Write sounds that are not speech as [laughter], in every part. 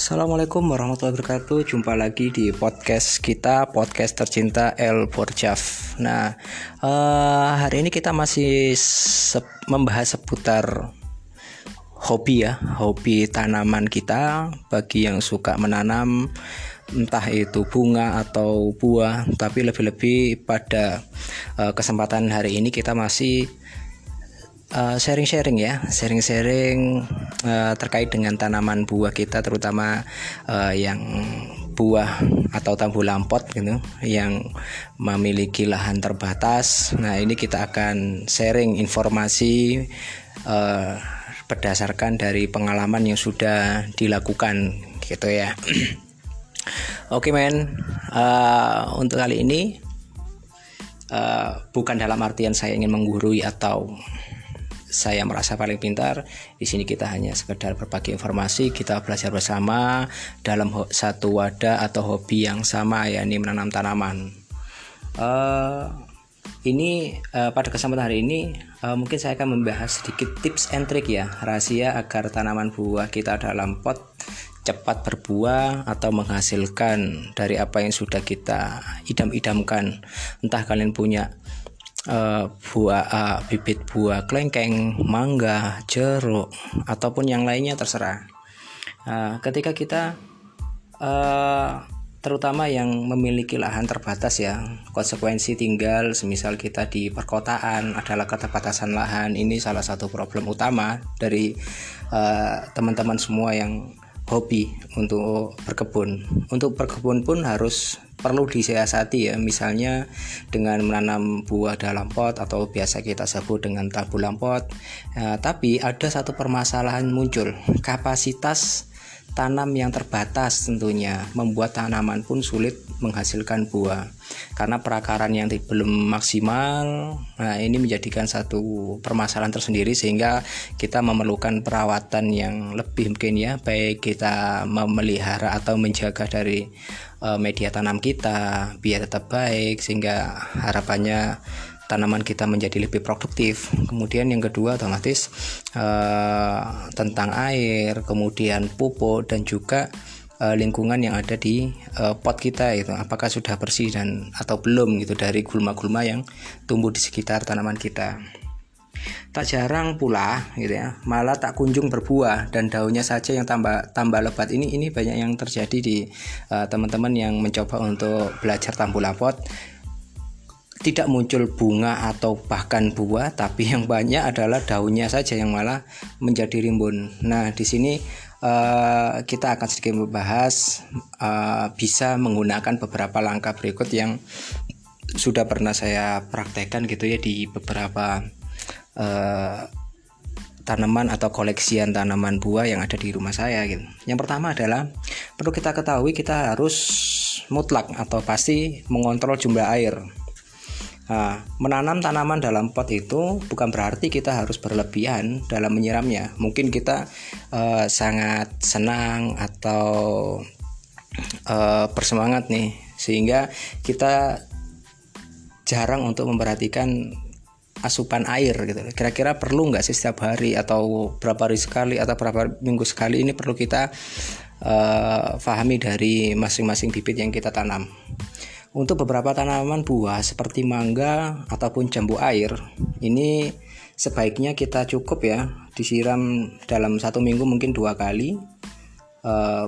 Assalamualaikum warahmatullahi wabarakatuh. Jumpa lagi di podcast kita Podcast tercinta El Borjaf. Nah uh, hari ini kita masih se membahas seputar Hobi ya Hobi tanaman kita. Bagi yang suka menanam Entah itu bunga atau buah Tapi lebih-lebih pada uh, kesempatan hari ini kita masih sharing-sharing uh, ya, sharing-sharing uh, terkait dengan tanaman buah kita, terutama uh, yang buah atau tambu lampot gitu, yang memiliki lahan terbatas. Nah ini kita akan sharing informasi uh, berdasarkan dari pengalaman yang sudah dilakukan gitu ya. [clears throat] Oke okay, men, uh, untuk kali ini uh, bukan dalam artian saya ingin menggurui atau saya merasa paling pintar. Di sini kita hanya sekedar berbagi informasi, kita belajar bersama dalam satu wadah atau hobi yang sama, yakni menanam tanaman. Uh, ini uh, pada kesempatan hari ini uh, mungkin saya akan membahas sedikit tips and trick ya rahasia agar tanaman buah kita dalam pot cepat berbuah atau menghasilkan dari apa yang sudah kita idam-idamkan entah kalian punya uh, buah uh, bibit buah kelengkeng, mangga, jeruk ataupun yang lainnya terserah. Uh, ketika kita uh, terutama yang memiliki lahan terbatas ya konsekuensi tinggal semisal kita di perkotaan adalah keterbatasan lahan ini salah satu problem utama dari teman-teman uh, semua yang hobi untuk berkebun untuk berkebun pun harus perlu disiasati ya. Misalnya dengan menanam buah dalam pot atau biasa kita sebut dengan tabu lampot. Ya, tapi ada satu permasalahan muncul. Kapasitas tanam yang terbatas tentunya. Membuat tanaman pun sulit menghasilkan buah. Karena perakaran yang belum maksimal nah ini menjadikan satu permasalahan tersendiri sehingga kita memerlukan perawatan yang lebih mungkin ya baik kita memelihara atau menjaga dari uh, media tanam kita biar tetap baik sehingga harapannya tanaman kita menjadi lebih produktif. Kemudian yang kedua otomatis uh, tentang air, kemudian pupuk dan juga uh, lingkungan yang ada di uh, pot kita itu apakah sudah bersih dan atau belum gitu dari gulma-gulma yang tumbuh di sekitar tanaman kita. Tak jarang pula gitu ya, malah tak kunjung berbuah dan daunnya saja yang tambah tambah lebat. Ini ini banyak yang terjadi di teman-teman uh, yang mencoba untuk belajar tambu lapot tidak muncul bunga atau bahkan buah, tapi yang banyak adalah daunnya saja yang malah menjadi rimbun. Nah, di sini uh, kita akan sedikit membahas uh, bisa menggunakan beberapa langkah berikut yang sudah pernah saya praktekkan gitu ya di beberapa uh, tanaman atau koleksian tanaman buah yang ada di rumah saya gitu. Yang pertama adalah perlu kita ketahui kita harus mutlak atau pasti mengontrol jumlah air Nah, menanam tanaman dalam pot itu bukan berarti kita harus berlebihan dalam menyiramnya. Mungkin kita uh, sangat senang atau uh, bersemangat nih, sehingga kita jarang untuk memperhatikan asupan air gitu. Kira-kira perlu nggak sih setiap hari atau berapa hari sekali atau berapa minggu sekali ini perlu kita uh, pahami dari masing-masing bibit yang kita tanam. Untuk beberapa tanaman buah seperti mangga ataupun jambu air, ini sebaiknya kita cukup ya disiram dalam satu minggu mungkin dua kali uh,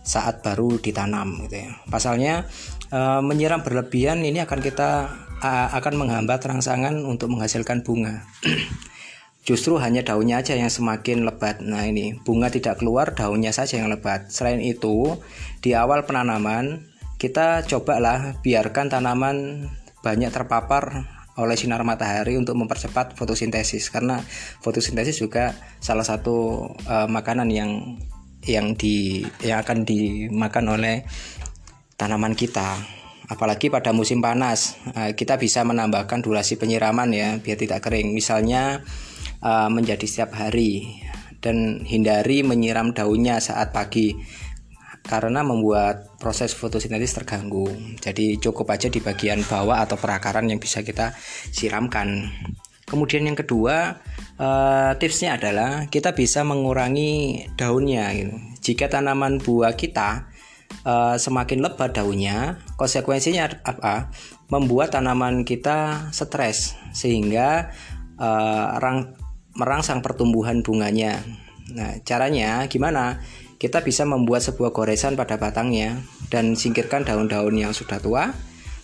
saat baru ditanam gitu ya. Pasalnya uh, menyiram berlebihan ini akan kita akan menghambat rangsangan untuk menghasilkan bunga. [clears throat] Justru hanya daunnya aja yang semakin lebat. Nah ini bunga tidak keluar, daunnya saja yang lebat. Selain itu, di awal penanaman kita cobalah biarkan tanaman banyak terpapar oleh sinar matahari untuk mempercepat fotosintesis karena fotosintesis juga salah satu uh, makanan yang yang di yang akan dimakan oleh tanaman kita. Apalagi pada musim panas uh, kita bisa menambahkan durasi penyiraman ya biar tidak kering. Misalnya uh, menjadi setiap hari dan hindari menyiram daunnya saat pagi karena membuat proses fotosintesis terganggu. Jadi cukup aja di bagian bawah atau perakaran yang bisa kita siramkan. Kemudian yang kedua uh, tipsnya adalah kita bisa mengurangi daunnya. Gitu. Jika tanaman buah kita uh, semakin lebat daunnya, konsekuensinya apa? Membuat tanaman kita stres sehingga rang, merangsang pertumbuhan bunganya. Nah, caranya gimana? Kita bisa membuat sebuah goresan pada batangnya dan singkirkan daun-daun yang sudah tua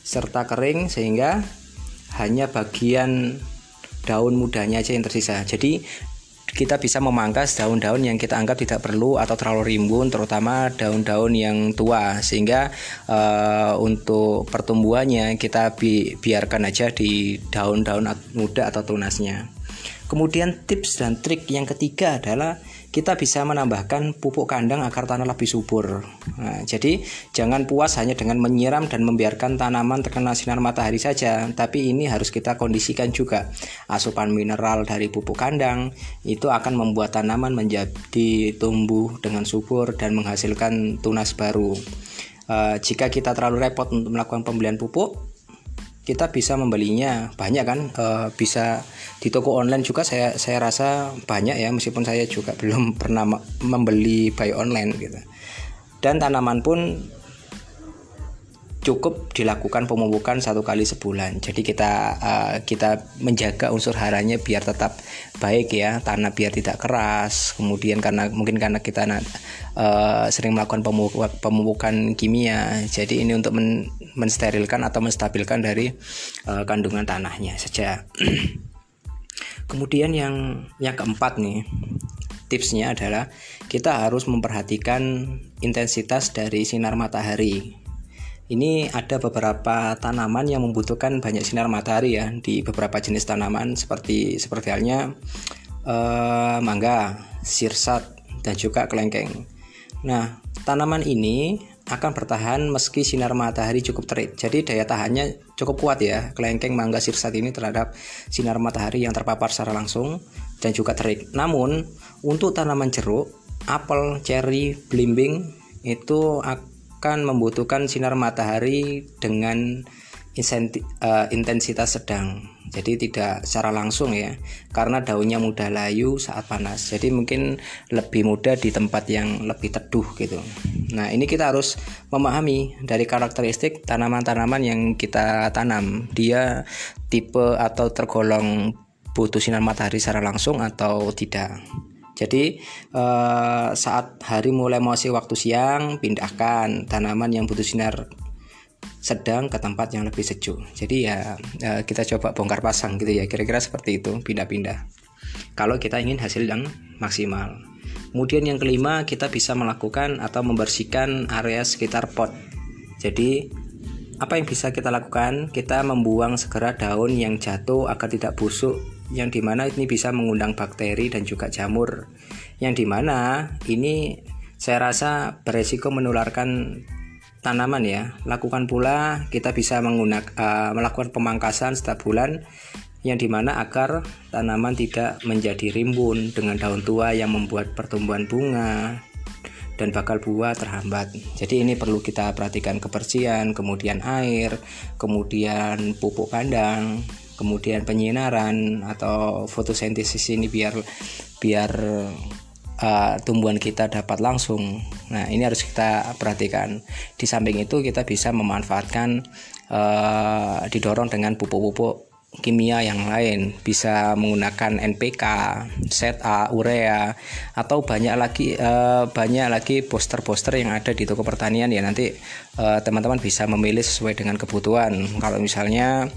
serta kering sehingga hanya bagian daun mudanya aja yang tersisa. Jadi kita bisa memangkas daun-daun yang kita anggap tidak perlu atau terlalu rimbun, terutama daun-daun yang tua, sehingga uh, untuk pertumbuhannya kita bi biarkan aja di daun-daun muda atau tunasnya. Kemudian tips dan trik yang ketiga adalah kita bisa menambahkan pupuk kandang agar tanah lebih subur. Nah, jadi jangan puas hanya dengan menyiram dan membiarkan tanaman terkena sinar matahari saja, tapi ini harus kita kondisikan juga. Asupan mineral dari pupuk kandang itu akan membuat tanaman menjadi tumbuh dengan subur dan menghasilkan tunas baru. Uh, jika kita terlalu repot untuk melakukan pembelian pupuk, kita bisa membelinya banyak kan e, bisa di toko online juga saya saya rasa banyak ya meskipun saya juga [laughs] belum pernah membeli buy online gitu dan tanaman pun cukup dilakukan pemupukan satu kali sebulan. Jadi kita uh, kita menjaga unsur haranya biar tetap baik ya, tanah biar tidak keras. Kemudian karena mungkin karena kita uh, sering melakukan pemupukan, pemupukan kimia, jadi ini untuk men, mensterilkan atau menstabilkan dari uh, kandungan tanahnya saja. [clears throat] Kemudian yang yang keempat nih tipsnya adalah kita harus memperhatikan intensitas dari sinar matahari ini ada beberapa tanaman yang membutuhkan banyak sinar matahari ya di beberapa jenis tanaman seperti seperti halnya uh, mangga, sirsat dan juga kelengkeng. Nah, tanaman ini akan bertahan meski sinar matahari cukup terik. Jadi daya tahannya cukup kuat ya. Kelengkeng, mangga, sirsat ini terhadap sinar matahari yang terpapar secara langsung dan juga terik. Namun, untuk tanaman jeruk, apel, cherry, belimbing itu akan membutuhkan sinar matahari dengan uh, intensitas sedang. Jadi tidak secara langsung ya, karena daunnya mudah layu saat panas. Jadi mungkin lebih mudah di tempat yang lebih teduh gitu. Nah, ini kita harus memahami dari karakteristik tanaman-tanaman yang kita tanam. Dia tipe atau tergolong butuh sinar matahari secara langsung atau tidak. Jadi eh, saat hari mulai masih waktu siang, pindahkan tanaman yang butuh sinar sedang ke tempat yang lebih sejuk. Jadi ya eh, kita coba bongkar pasang gitu ya, kira-kira seperti itu, pindah-pindah. Kalau kita ingin hasil yang maksimal. Kemudian yang kelima, kita bisa melakukan atau membersihkan area sekitar pot. Jadi apa yang bisa kita lakukan? Kita membuang segera daun yang jatuh agar tidak busuk yang di mana ini bisa mengundang bakteri dan juga jamur yang di mana ini saya rasa beresiko menularkan tanaman ya lakukan pula kita bisa menggunakan uh, melakukan pemangkasan setiap bulan yang di mana agar tanaman tidak menjadi rimbun dengan daun tua yang membuat pertumbuhan bunga dan bakal buah terhambat. Jadi ini perlu kita perhatikan kebersihan, kemudian air, kemudian pupuk kandang, kemudian penyinaran atau fotosintesis ini biar biar uh, tumbuhan kita dapat langsung. Nah, ini harus kita perhatikan. Di samping itu kita bisa memanfaatkan uh, didorong dengan pupuk-pupuk kimia yang lain bisa menggunakan NPK, ZA, urea atau banyak lagi uh, banyak lagi poster-poster yang ada di toko pertanian ya nanti eh, teman-teman bisa memilih sesuai dengan kebutuhan. Kalau misalnya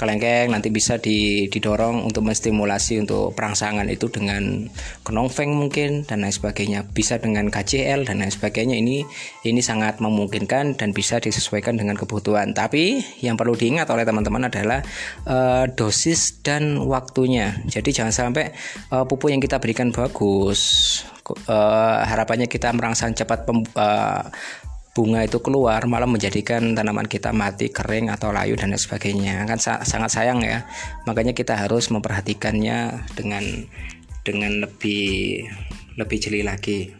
kelengkeng nanti bisa didorong untuk menstimulasi untuk perangsangan itu dengan kenongfeng mungkin dan lain sebagainya. Bisa dengan KCL dan lain sebagainya. Ini ini sangat memungkinkan dan bisa disesuaikan dengan kebutuhan. Tapi yang perlu diingat oleh teman-teman adalah uh, dosis dan waktunya. Jadi jangan sampai uh, pupuk yang kita berikan bagus. Uh, harapannya kita merangsang cepat pem, uh, bunga itu keluar malah menjadikan tanaman kita mati kering atau layu dan sebagainya. Kan sa sangat sayang ya. Makanya kita harus memperhatikannya dengan dengan lebih lebih jeli lagi.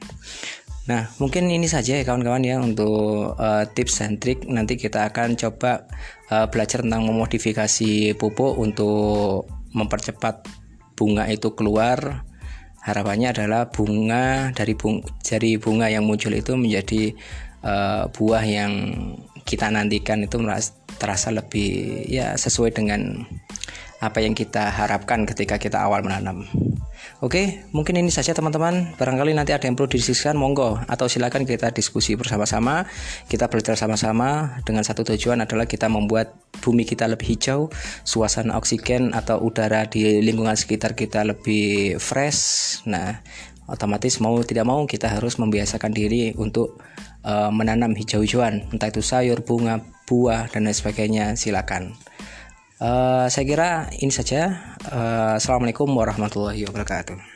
Nah mungkin ini saja ya kawan-kawan ya untuk uh, tips dan trik. Nanti kita akan coba uh, belajar tentang memodifikasi pupuk untuk mempercepat bunga itu keluar. Harapannya adalah bunga dari bung dari bunga yang muncul itu menjadi uh, buah yang kita nantikan itu terasa lebih ya sesuai dengan apa yang kita harapkan ketika kita awal menanam. Oke, mungkin ini saja teman-teman. Barangkali nanti ada yang perlu didiskusikan, monggo. Atau silakan kita diskusi bersama-sama. Kita belajar sama-sama dengan satu tujuan adalah kita membuat bumi kita lebih hijau, suasana oksigen atau udara di lingkungan sekitar kita lebih fresh. Nah, otomatis mau tidak mau kita harus membiasakan diri untuk uh, menanam hijau-hijauan, entah itu sayur, bunga, buah dan lain sebagainya. Silakan. Uh, saya kira ini saja. Uh, Assalamualaikum warahmatullahi wabarakatuh.